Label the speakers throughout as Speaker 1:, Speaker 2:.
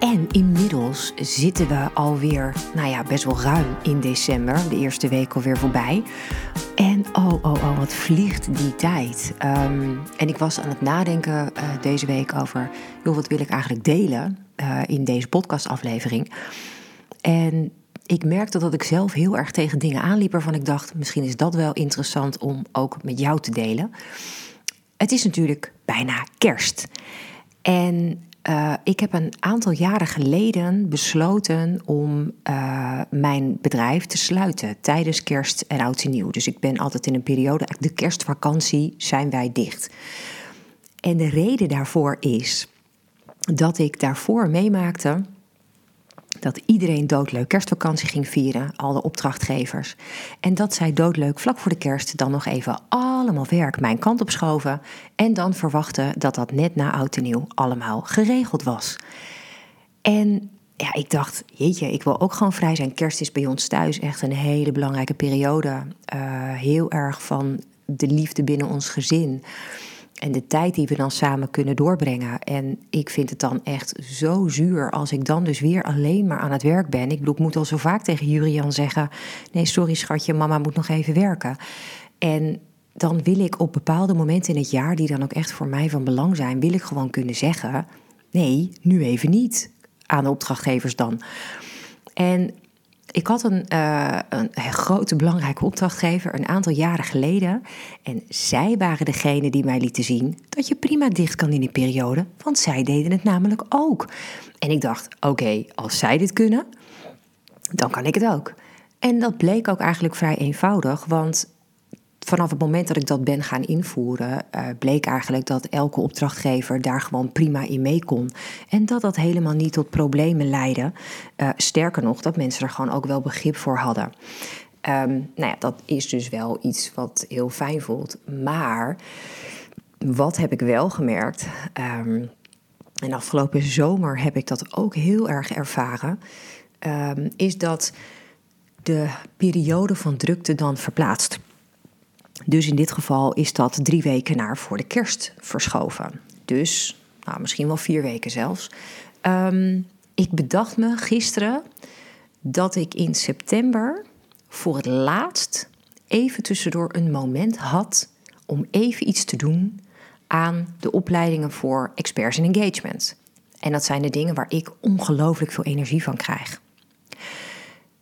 Speaker 1: En inmiddels zitten we alweer, nou ja, best wel ruim in december. De eerste week alweer voorbij. En oh, oh, oh, wat vliegt die tijd. Ehm, en ik was aan het nadenken uh, deze week over, joh, wat wil ik eigenlijk delen uh, in deze podcastaflevering. En ik merkte dat ik zelf heel erg tegen dingen aanliep waarvan ik dacht, misschien is dat wel interessant om ook met jou te delen. Het is natuurlijk bijna kerst. En uh, ik heb een aantal jaren geleden besloten om uh, mijn bedrijf te sluiten tijdens kerst en oud en nieuw. Dus ik ben altijd in een periode, de kerstvakantie zijn wij dicht. En de reden daarvoor is dat ik daarvoor meemaakte dat iedereen doodleuk kerstvakantie ging vieren, al de opdrachtgevers. En dat zij doodleuk vlak voor de kerst dan nog even allemaal werk mijn kant op schoven en dan verwachten dat dat net na oud en nieuw allemaal geregeld was. En ja, ik dacht, jeetje, ik wil ook gewoon vrij zijn. Kerst is bij ons thuis echt een hele belangrijke periode. Uh, heel erg van de liefde binnen ons gezin en de tijd die we dan samen kunnen doorbrengen. En ik vind het dan echt zo zuur als ik dan dus weer alleen maar aan het werk ben. Ik moet al zo vaak tegen Jurian zeggen: nee, sorry schatje, mama moet nog even werken. En dan wil ik op bepaalde momenten in het jaar, die dan ook echt voor mij van belang zijn, wil ik gewoon kunnen zeggen: nee, nu even niet. Aan de opdrachtgevers dan. En ik had een, uh, een, grote belangrijke opdrachtgever een aantal jaren geleden. En zij waren degene die mij lieten zien dat je prima dicht kan in die periode. Want zij deden het namelijk ook. En ik dacht, oké, als zij dit kunnen, dan kan ik het ook. En dat bleek ook eigenlijk vrij eenvoudig. Want vanaf het moment dat ik dat ben gaan invoeren, uh, bleek eigenlijk dat elke opdrachtgever daar gewoon prima in mee kon. En dat dat helemaal niet tot problemen leidde. Uh, sterker nog, dat mensen er gewoon ook wel begrip voor hadden. Um, nou ja, dat is dus wel iets wat heel fijn voelt. Maar wat heb ik wel gemerkt? Um, en afgelopen zomer heb ik dat ook heel erg ervaren. Um, is dat de periode van drukte dan verplaatst. Dus in dit geval is dat drie weken naar voor de kerst verschoven. Dus nou, misschien wel vier weken zelfs. Um, ik bedacht me gisteren dat ik in september voor het laatst even tussendoor een moment had om even iets te doen aan de opleidingen voor experts in engagement. En dat zijn de dingen waar ik ongelooflijk veel energie van krijg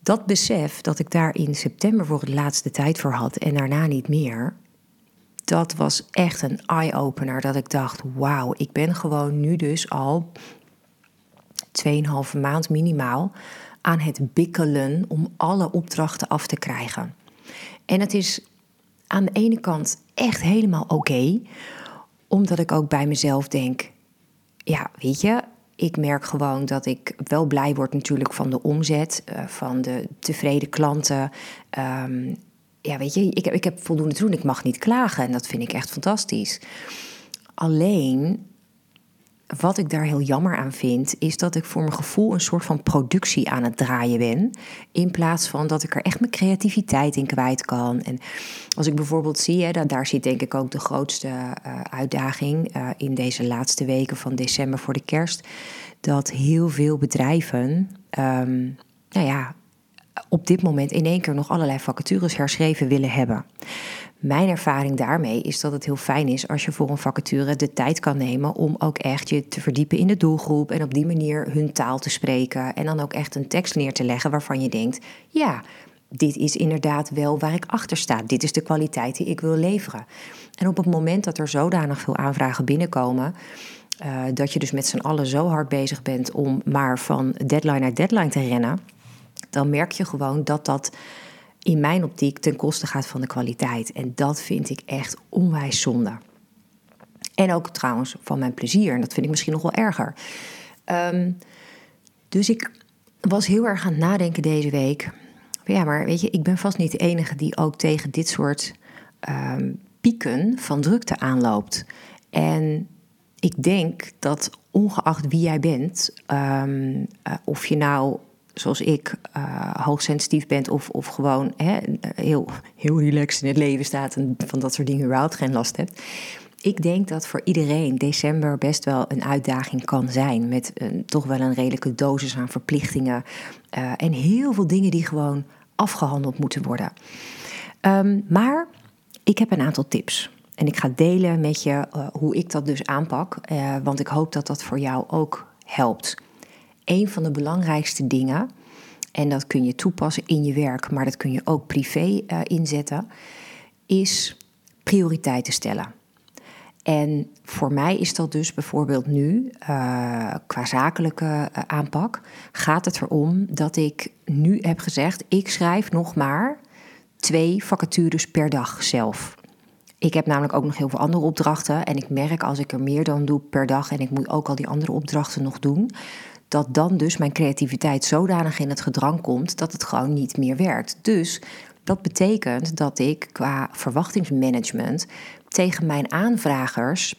Speaker 1: dat besef dat ik daar in september voor het laatste tijd voor had en daarna niet meer, dat was echt een eye-opener. Dat ik dacht: wauw, ik ben gewoon nu dus al 2,5 maand minimaal aan het bikkelen om alle opdrachten af te krijgen. En het is aan de ene kant echt helemaal oké, omdat ik ook bij mezelf denk: ja, weet je, ik merk gewoon dat ik wel blij word natuurlijk van de omzet, uh, van de tevreden klanten. Um, ja, weet je, ik heb, ik heb voldoende te doen. Ik mag niet klagen en dat vind ik echt fantastisch. Alleen, wat ik daar heel jammer aan vind, is dat ik voor mijn gevoel een soort van productie aan het draaien ben. In plaats van dat ik er echt mijn creativiteit in kwijt kan. En als ik bijvoorbeeld zie, hè, dat daar zit denk ik ook de grootste uh, uitdaging uh, in deze laatste weken van december voor de kerst. Dat heel veel bedrijven, um, nou ja, op dit moment in één keer nog allerlei vacatures herschreven willen hebben. Mijn ervaring daarmee is dat het heel fijn is als je voor een vacature de tijd kan nemen om ook echt je te verdiepen in de doelgroep en op die manier hun taal te spreken en dan ook echt een tekst neer te leggen waarvan je denkt, ja, dit is inderdaad wel waar ik achter sta. Dit is de kwaliteit die ik wil leveren. En op het moment dat er zodanig veel aanvragen binnenkomen, uh, dat je dus met z'n allen zo hard bezig bent om maar van deadline naar deadline te rennen, dan merk je gewoon dat dat in mijn optiek ten koste gaat van de kwaliteit. En dat vind ik echt onwijs zonde. En ook trouwens van mijn plezier. En dat vind ik misschien nog wel erger. Um, dus ik was heel erg aan het nadenken deze week. Ja, maar weet je, ik ben vast niet de enige die ook tegen dit soort ehm, pieken van drukte aanloopt. En ik denk dat ongeacht wie jij bent, ehm, eh, of je nou zoals ik uh, hoogsensitief bent of, of gewoon hè, heel, heel relaxed in het leven staat en van dat soort dingen überhaupt geen last hebt. Ik denk dat voor iedereen december best wel een uitdaging kan zijn. Met een, toch wel een redelijke dosis aan verplichtingen. Uh, en heel veel dingen die gewoon afgehandeld moeten worden. Um, maar ik heb een aantal tips. En ik ga delen met je uh, hoe ik dat dus aanpak. Want ik hoop dat dat voor jou ook helpt. Een van de belangrijkste dingen, en dat kun je toepassen in je werk, maar dat kun je ook privé inzetten, is prioriteiten stellen. En voor mij is dat dus bijvoorbeeld nu, uh, qua zakelijke uh, aanpak, gaat het erom dat ik nu heb gezegd: ik schrijf nog maar twee vacatures per dag zelf. Ik heb namelijk ook nog heel veel andere opdrachten. En ik merk als ik er meer dan doe per dag en ik moet ook al die andere opdrachten nog doen, dat dan dus mijn creativiteit zodanig in het gedrang komt dat het gewoon niet meer werkt. Dus dat betekent dat ik qua verwachtingsmanagement tegen mijn aanvragers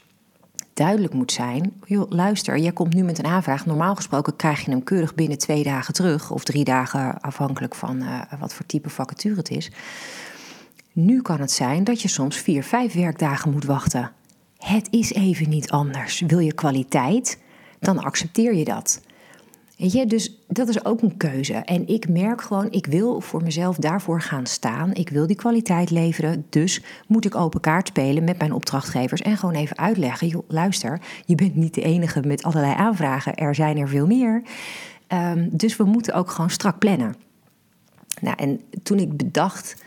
Speaker 1: duidelijk moet zijn: joh, luister, jij komt nu met een aanvraag. Normaal gesproken krijg je hem keurig binnen twee dagen terug, of drie dagen, afhankelijk van uh, wat voor type vacature het is. Nu kan het zijn dat je soms vier, vijf werkdagen moet wachten. Het is even niet anders. Wil je kwaliteit, dan accepteer je dat. Weet je, dus dat is ook een keuze. En ik merk gewoon, ik wil voor mezelf daarvoor gaan staan. Ik wil die kwaliteit leveren. Dus moet ik open kaart spelen met mijn opdrachtgevers en gewoon even uitleggen. Joh, luister, je bent niet de enige met allerlei aanvragen. Er zijn er veel meer. Um, dus we moeten ook gewoon strak plannen. Nou, en toen ik bedacht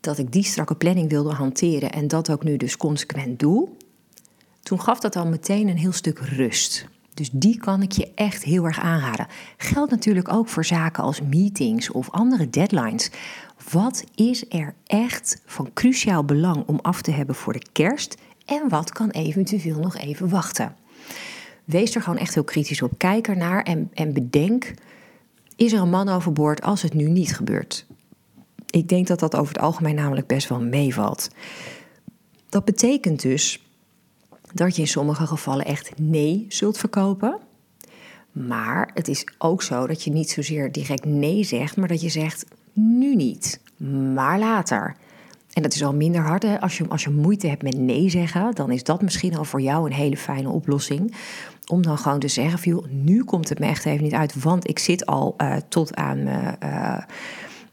Speaker 1: dat ik die strakke planning wilde hanteren en dat ook nu dus consequent doe, toen gaf dat al meteen een heel stuk rust. Dus die kan ik je echt heel erg aanraden. Geldt natuurlijk ook voor zaken als meetings of andere deadlines. Wat is er echt van cruciaal belang om af te hebben voor de kerst en wat kan eventueel nog even wachten? Wees er gewoon echt heel kritisch op. Kijk ernaar en, en bedenk: is er een man overboord als het nu niet gebeurt? Ik denk dat dat over het algemeen namelijk best wel meevalt. Dat betekent dus dat je in sommige gevallen echt nee zult verkopen. Maar het is ook zo dat je niet zozeer direct nee zegt, maar dat je zegt nu niet, maar later. En dat is al minder hard. Hè? Als, je, als je moeite hebt met nee zeggen, dan is dat misschien al voor jou een hele fijne oplossing. Om dan gewoon te zeggen: joh, nu komt het me echt even niet uit, want ik zit al uh, tot aan mijn uh,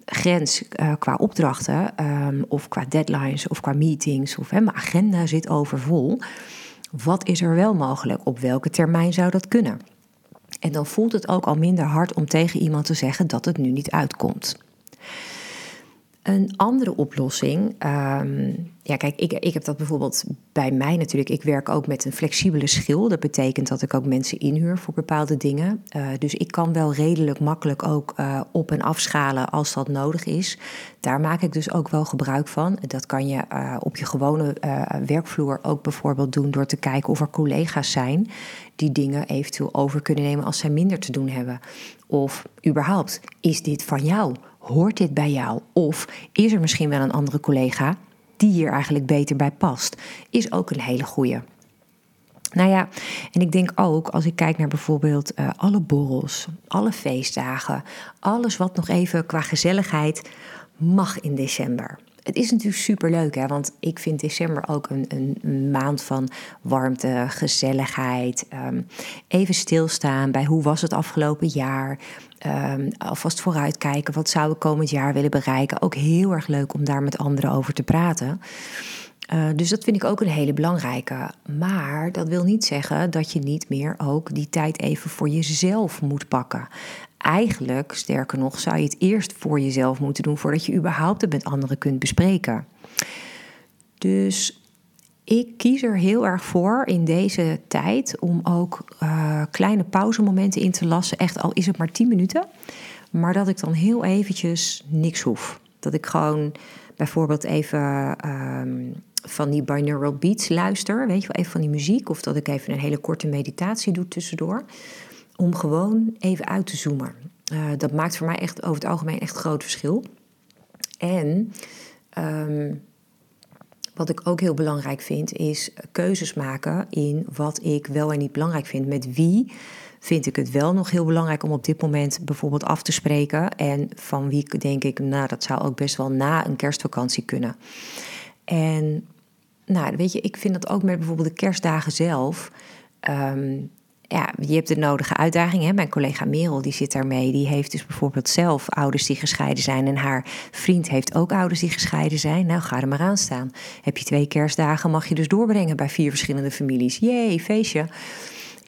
Speaker 1: grens uh, qua opdrachten, um, of qua deadlines, of qua meetings, of hè, mijn agenda zit overvol. Wat is er wel mogelijk? Op welke termijn zou dat kunnen? En dan voelt het ook al minder hard om tegen iemand te zeggen dat het nu niet uitkomt. Een andere oplossing, um, ja kijk, ik, ik heb dat bijvoorbeeld bij mij natuurlijk. Ik werk ook met een flexibele schil. Dat betekent dat ik ook mensen inhuur voor bepaalde dingen. Uh, dus ik kan wel redelijk makkelijk ook uh, op- en afschalen als dat nodig is. Daar maak ik dus ook wel gebruik van. Dat kan je uh, op je gewone werkvloer ook bijvoorbeeld doen door te kijken of er collega's zijn die dingen eventueel over kunnen nemen als zij minder te doen hebben. Of überhaupt, is dit van jou? Hoort dit bij jou? Of is er misschien wel een andere collega die hier eigenlijk beter bij past? Is ook een hele goeie. Nou ja, en ik denk ook als ik kijk naar bijvoorbeeld uh, alle borrels, alle feestdagen, alles wat nog even qua gezelligheid mag in december. Het is natuurlijk super leuk, hè? want ik vind december ook een, een maand van warmte, gezelligheid. Um, even stilstaan bij hoe was het afgelopen jaar. Um, alvast vooruitkijken, wat zou ik komend jaar willen bereiken. Ook heel erg leuk om daar met anderen over te praten. Uh, dus dat vind ik ook een hele belangrijke. Maar dat wil niet zeggen dat je niet meer ook die tijd even voor jezelf moet pakken. Eigenlijk, sterker nog, zou je het eerst voor jezelf moeten doen voordat je überhaupt het met anderen kunt bespreken. Dus ik kies er heel erg voor in deze tijd om ook uh, kleine pauzemomenten in te lassen. Echt al is het maar 10 minuten. Maar dat ik dan heel eventjes niks hoef. Dat ik gewoon bijvoorbeeld even um, van die binaural beats luister. Weet je wel, even van die muziek. Of dat ik even een hele korte meditatie doe tussendoor. Om gewoon even uit te zoomen. dat maakt voor mij echt over het algemeen echt groot verschil. En ehm, wat ik ook heel belangrijk vind, is keuzes maken in wat ik wel en niet belangrijk vind. Met wie vind ik het wel nog heel belangrijk om op dit moment bijvoorbeeld af te spreken. En van wie denk ik, nou, dat zou ook best wel na een kerstvakantie kunnen. En nou, weet je, ik vind dat ook met bijvoorbeeld de kerstdagen zelf. Ehm, ja, je hebt de nodige uitdaging. Hè? Mijn collega Merel die zit daarmee. Die heeft dus bijvoorbeeld zelf ouders die gescheiden zijn. En haar vriend heeft ook ouders die gescheiden zijn. Nou, ga er maar aan staan. Heb je twee kerstdagen, mag je dus doorbrengen bij vier verschillende families. Jee, feestje.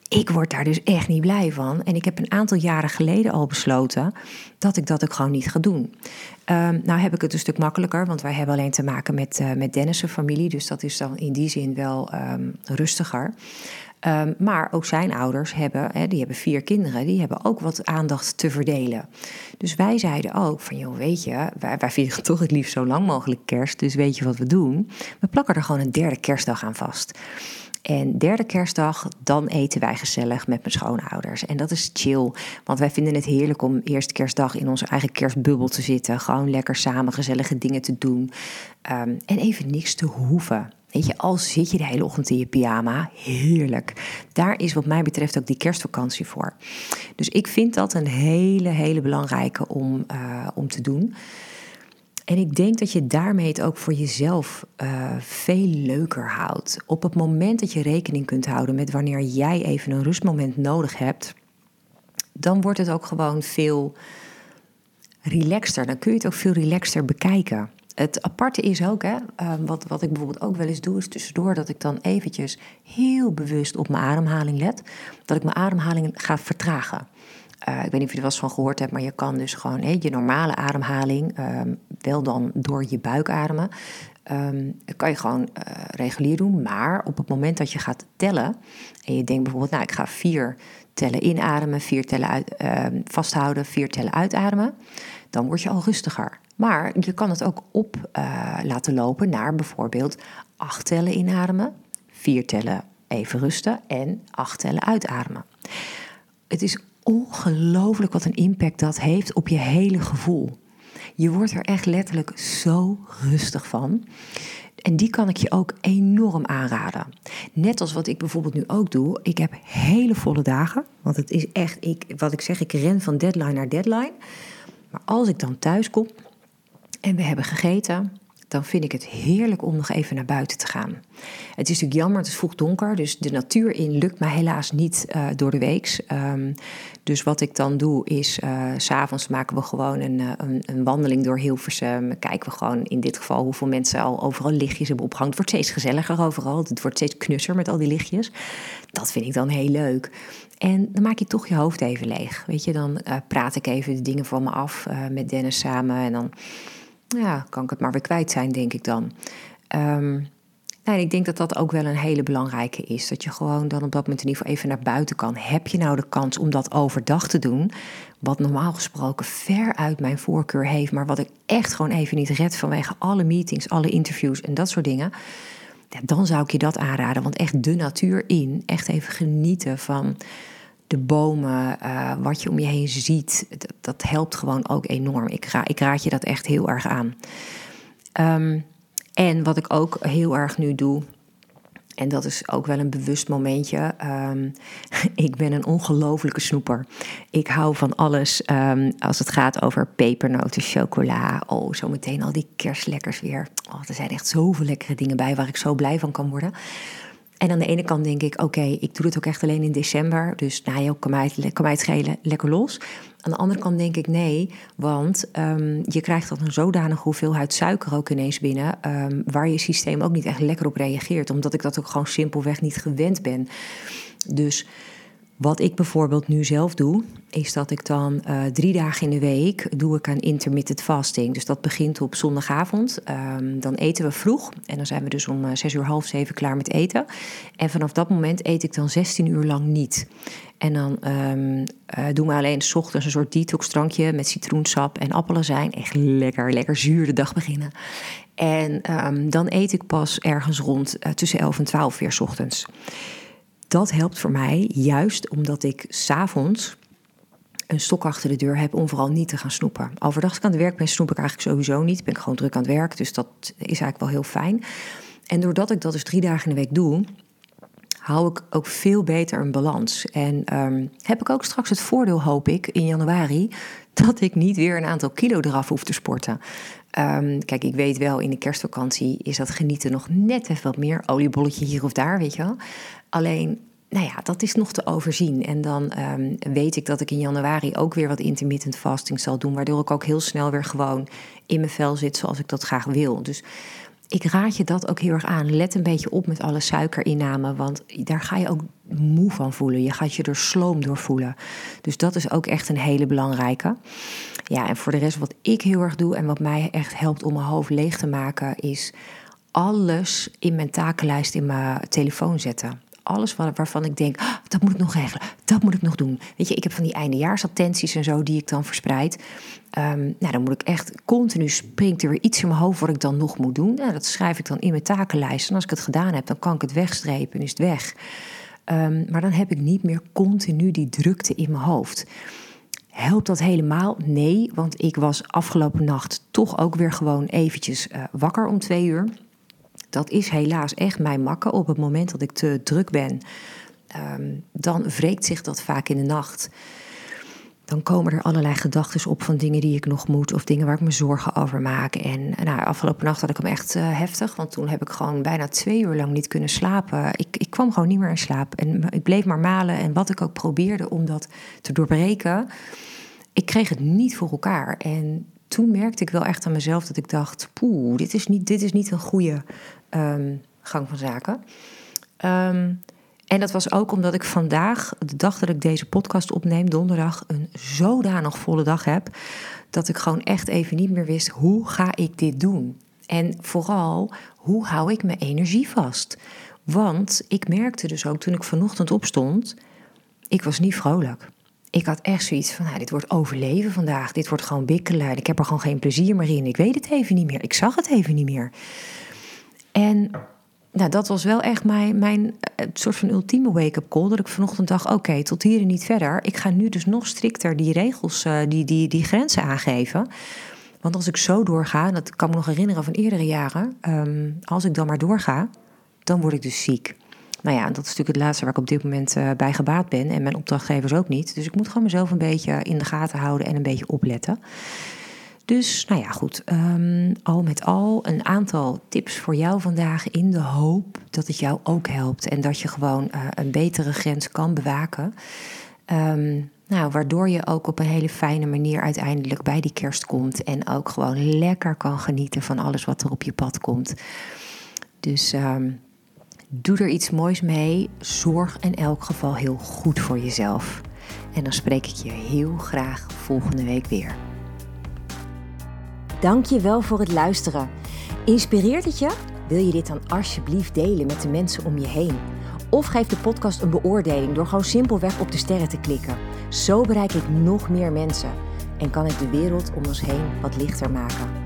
Speaker 1: Ik word daar dus echt niet blij van. En ik heb een aantal jaren geleden al besloten dat ik dat ook gewoon niet ga doen. Um, nou heb ik het een stuk makkelijker, want wij hebben alleen te maken met, uh, met Dennis' familie. Dus dat is dan in die zin wel um, rustiger. Um, maar ook zijn ouders hebben, hè, die hebben vier kinderen, die hebben ook wat aandacht te verdelen. Dus wij zeiden ook van, joh, weet je, wij, wij vieren toch het liefst zo lang mogelijk kerst. Dus weet je wat we doen? We plakken er gewoon een derde kerstdag aan vast. En derde kerstdag, dan eten wij gezellig met mijn schoonouders. En dat is chill, want wij vinden het heerlijk om eerste kerstdag in onze eigen kerstbubbel te zitten. Gewoon lekker samen gezellige dingen te doen. Um, en even niks te hoeven. Weet je, al zit je de hele ochtend in je pyjama, heerlijk. Daar is wat mij betreft ook die kerstvakantie voor. Dus ik vind dat een hele, hele belangrijke om, uh, om te doen. En ik denk dat je daarmee het ook voor jezelf uh, veel leuker houdt. Op het moment dat je rekening kunt houden met wanneer jij even een rustmoment nodig hebt, dan wordt het ook gewoon veel relaxter. Dan kun je het ook veel relaxter bekijken. Het aparte is ook, hè, uh, wat, wat ik bijvoorbeeld ook wel eens doe, is tussendoor dat ik dan eventjes heel bewust op mijn ademhaling let. Dat ik mijn ademhaling ga vertragen. Uh, ik weet niet of je er wel eens van gehoord hebt, maar je kan dus gewoon hey, je normale ademhaling, um, wel dan door je buik ademen, um, kan je gewoon uh, regulier doen. Maar op het moment dat je gaat tellen en je denkt bijvoorbeeld, nou ik ga vier tellen inademen, vier tellen uit, vasthouden, vier tellen uitademen, dan word je al rustiger. Maar je kan het ook op uh, laten lopen naar bijvoorbeeld acht tellen inademen, vier tellen even rusten en acht tellen uitademen. Het is ongelooflijk wat een impact dat heeft op je hele gevoel. Je wordt er echt letterlijk zo rustig van. En die kan ik je ook enorm aanraden. Net als wat ik bijvoorbeeld nu ook doe. Ik heb hele volle dagen. Want het is echt, ik, wat ik zeg, ik ren van deadline naar deadline. Maar als ik dan thuis kom en we hebben gegeten, dan vind ik het heerlijk om nog even naar buiten te gaan. Het is natuurlijk jammer, het is vroeg donker, dus de natuur in lukt mij helaas niet uh, door de weeks. Um, dus wat ik dan doe is, uh, s'avonds maken we gewoon een, uh, een, een, wandeling door Hilversum. Kijken we gewoon in dit geval hoeveel mensen al overal lichtjes hebben opgehangen. Het wordt steeds gezelliger overal, het wordt steeds knusser met al die lichtjes. Dat vind ik dan heel leuk. En dan maak je toch je hoofd even leeg. Weet je, dan praat ik even de dingen van me af met Dennis samen en dan ja, kan ik het maar weer kwijt zijn, denk ik dan. Um, nou, ik denk dat dat ook wel een hele belangrijke is. Dat je gewoon dan op dat moment in ieder geval even naar buiten kan. Heb je nou de kans om dat overdag te doen? Wat normaal gesproken ver uit mijn voorkeur heeft, maar wat ik echt gewoon even niet red vanwege alle meetings, alle interviews en dat soort dingen. Ja, dan zou ik je dat aanraden. Want echt de natuur in. Echt even genieten van de bomen, uh, wat je om je heen ziet, dat, helpt gewoon ook enorm. Ik, ik raad je dat echt heel erg aan. Um, en wat ik ook heel erg nu doe, en dat is ook wel een bewust momentje. Um, ik ben een ongelofelijke snoeper. Ik hou van alles um, als het gaat over pepernoten, chocola. Oh, zometeen al die kerstlekkers weer. Oh, er zijn echt zoveel lekkere dingen bij waar ik zo blij van kan worden. En aan de ene kant denk ik, oké, ik doe het ook echt alleen in december. Dus nou joh, kan mij het, kan mij het schelen, lekker los. Aan de andere kant denk ik nee, want um, je krijgt dan een zodanige hoeveelheid suiker ook ineens binnen, um, waar je systeem ook niet echt lekker op reageert, omdat ik dat ook gewoon simpelweg niet gewend ben. Dus wat ik bijvoorbeeld nu zelf doe, is dat ik dan uh, drie dagen in de week doe ik aan intermittent fasting. Dus dat begint op zondagavond. Um, dan eten we vroeg en dan zijn we dus om uh, zes uur half zeven klaar met eten. En vanaf dat moment eet ik dan 16 uur lang niet. En dan um, uh, doen we alleen s ochtends een soort detox drankje met citroensap en appelazijn. Echt lekker, lekker zuur de dag beginnen. En um, dan eet ik pas ergens rond tussen 11 en 12 uur s ochtends dat helpt voor mij juist omdat ik s'avonds een stok achter de deur heb om vooral niet te gaan snoepen. Overdag als ik aan het werk ben, snoep ik eigenlijk sowieso niet. Ben ik gewoon druk aan het werk, dus dat is eigenlijk wel heel fijn. En doordat ik dat dus drie dagen in de week doe, hou ik ook veel beter een balans. En um, heb ik ook straks het voordeel, hoop ik, in januari, dat ik niet weer een aantal kilo eraf hoef te sporten. Um, kijk, ik weet wel, in de kerstvakantie is dat genieten nog net even wat meer. Oliebolletje hier of daar, weet je wel. Alleen, nou ja, dat is nog te overzien. En dan um, weet ik dat ik in januari ook weer wat intermittent fasting zal doen. Waardoor ik ook heel snel weer gewoon in mijn vel zit zoals ik dat graag wil. Dus ik raad je dat ook heel erg aan. Let een beetje op met alle suikerinname, want daar ga je ook moe van voelen. Je gaat je er sloom door voelen. Dus dat is ook echt een hele belangrijke. Ja, en voor de rest wat ik heel erg doe en wat mij echt helpt om mijn hoofd leeg te maken, is alles in mijn takenlijst in mijn telefoon zetten alles waarvan ik denk, ah, dat moet ik nog regelen, dat moet ik nog doen. Weet je, ik heb van die eindejaarsattenties en zo die ik dan verspreid. Um, nou, dan moet ik echt continu springt er weer iets in mijn hoofd wat ik dan nog moet doen. Nou, dat schrijf ik dan in mijn takenlijst. En als ik het gedaan heb, dan kan ik het wegstrepen en is het weg. Um, maar dan heb ik niet meer continu die drukte in mijn hoofd. Helpt dat helemaal? Nee, want ik was afgelopen nacht toch ook weer gewoon eventjes uh, wakker om twee uur. Dat is helaas echt mijn makken. Op het moment dat ik te druk ben, um, dan wreekt zich dat vaak in de nacht. Dan komen er allerlei gedachten op van dingen die ik nog moet of dingen waar ik me zorgen over maak. En nou, afgelopen nacht had ik hem echt uh, heftig, want toen heb ik gewoon bijna twee uur lang niet kunnen slapen. Ik, ik kwam gewoon niet meer in slaap en ik bleef maar malen. En wat ik ook probeerde om dat te doorbreken, ik kreeg het niet voor elkaar. En toen merkte ik wel echt aan mezelf dat ik dacht: poeh, dit is niet, dit is niet een goede um, gang van zaken. Um, en dat was ook omdat ik vandaag, de dag dat ik deze podcast opneem, donderdag, een zodanig volle dag heb. Dat ik gewoon echt even niet meer wist: hoe ga ik dit doen? En vooral, hoe hou ik mijn energie vast? Want ik merkte dus ook toen ik vanochtend opstond, ik was niet vrolijk ik had echt zoiets van, nou, dit wordt overleven vandaag. Dit wordt gewoon bikkelen. Ik heb er gewoon geen plezier meer in. Ik weet het even niet meer. Ik zag het even niet meer. En nou, dat was wel echt mijn, mijn eh, soort van ultieme wake-up call. Dat ik vanochtend dacht, oké, tot hier en niet verder. Ik ga nu dus nog strikter die regels, uh, die, die, die grenzen aangeven. Want als ik zo doorga, dat kan me nog herinneren van eerdere jaren... Um, als ik dan maar doorga, dan word ik dus ziek. Nou ja, dat is natuurlijk het laatste waar ik op dit moment uh, bij gebaat ben. En mijn opdrachtgevers ook niet. Dus ik moet gewoon mezelf een beetje in de gaten houden en een beetje opletten. Dus, nou ja, goed. Um, al met al een aantal tips voor jou vandaag in de hoop dat het jou ook helpt. En dat je gewoon uh, een betere grens kan bewaken. Um, nou, waardoor je ook op een hele fijne manier uiteindelijk bij die kerst komt. En ook gewoon lekker kan genieten van alles wat er op je pad komt. Dus um, Doe er iets moois mee. Zorg in elk geval heel goed voor jezelf. En dan spreek ik je heel graag volgende week weer. Dank je wel voor het luisteren. Inspireert het je? Wil je dit dan alsjeblieft delen met de mensen om je heen? Of geef de podcast een beoordeling door gewoon simpelweg op de sterren te klikken. Zo bereik ik nog meer mensen en kan ik de wereld om ons heen wat lichter maken.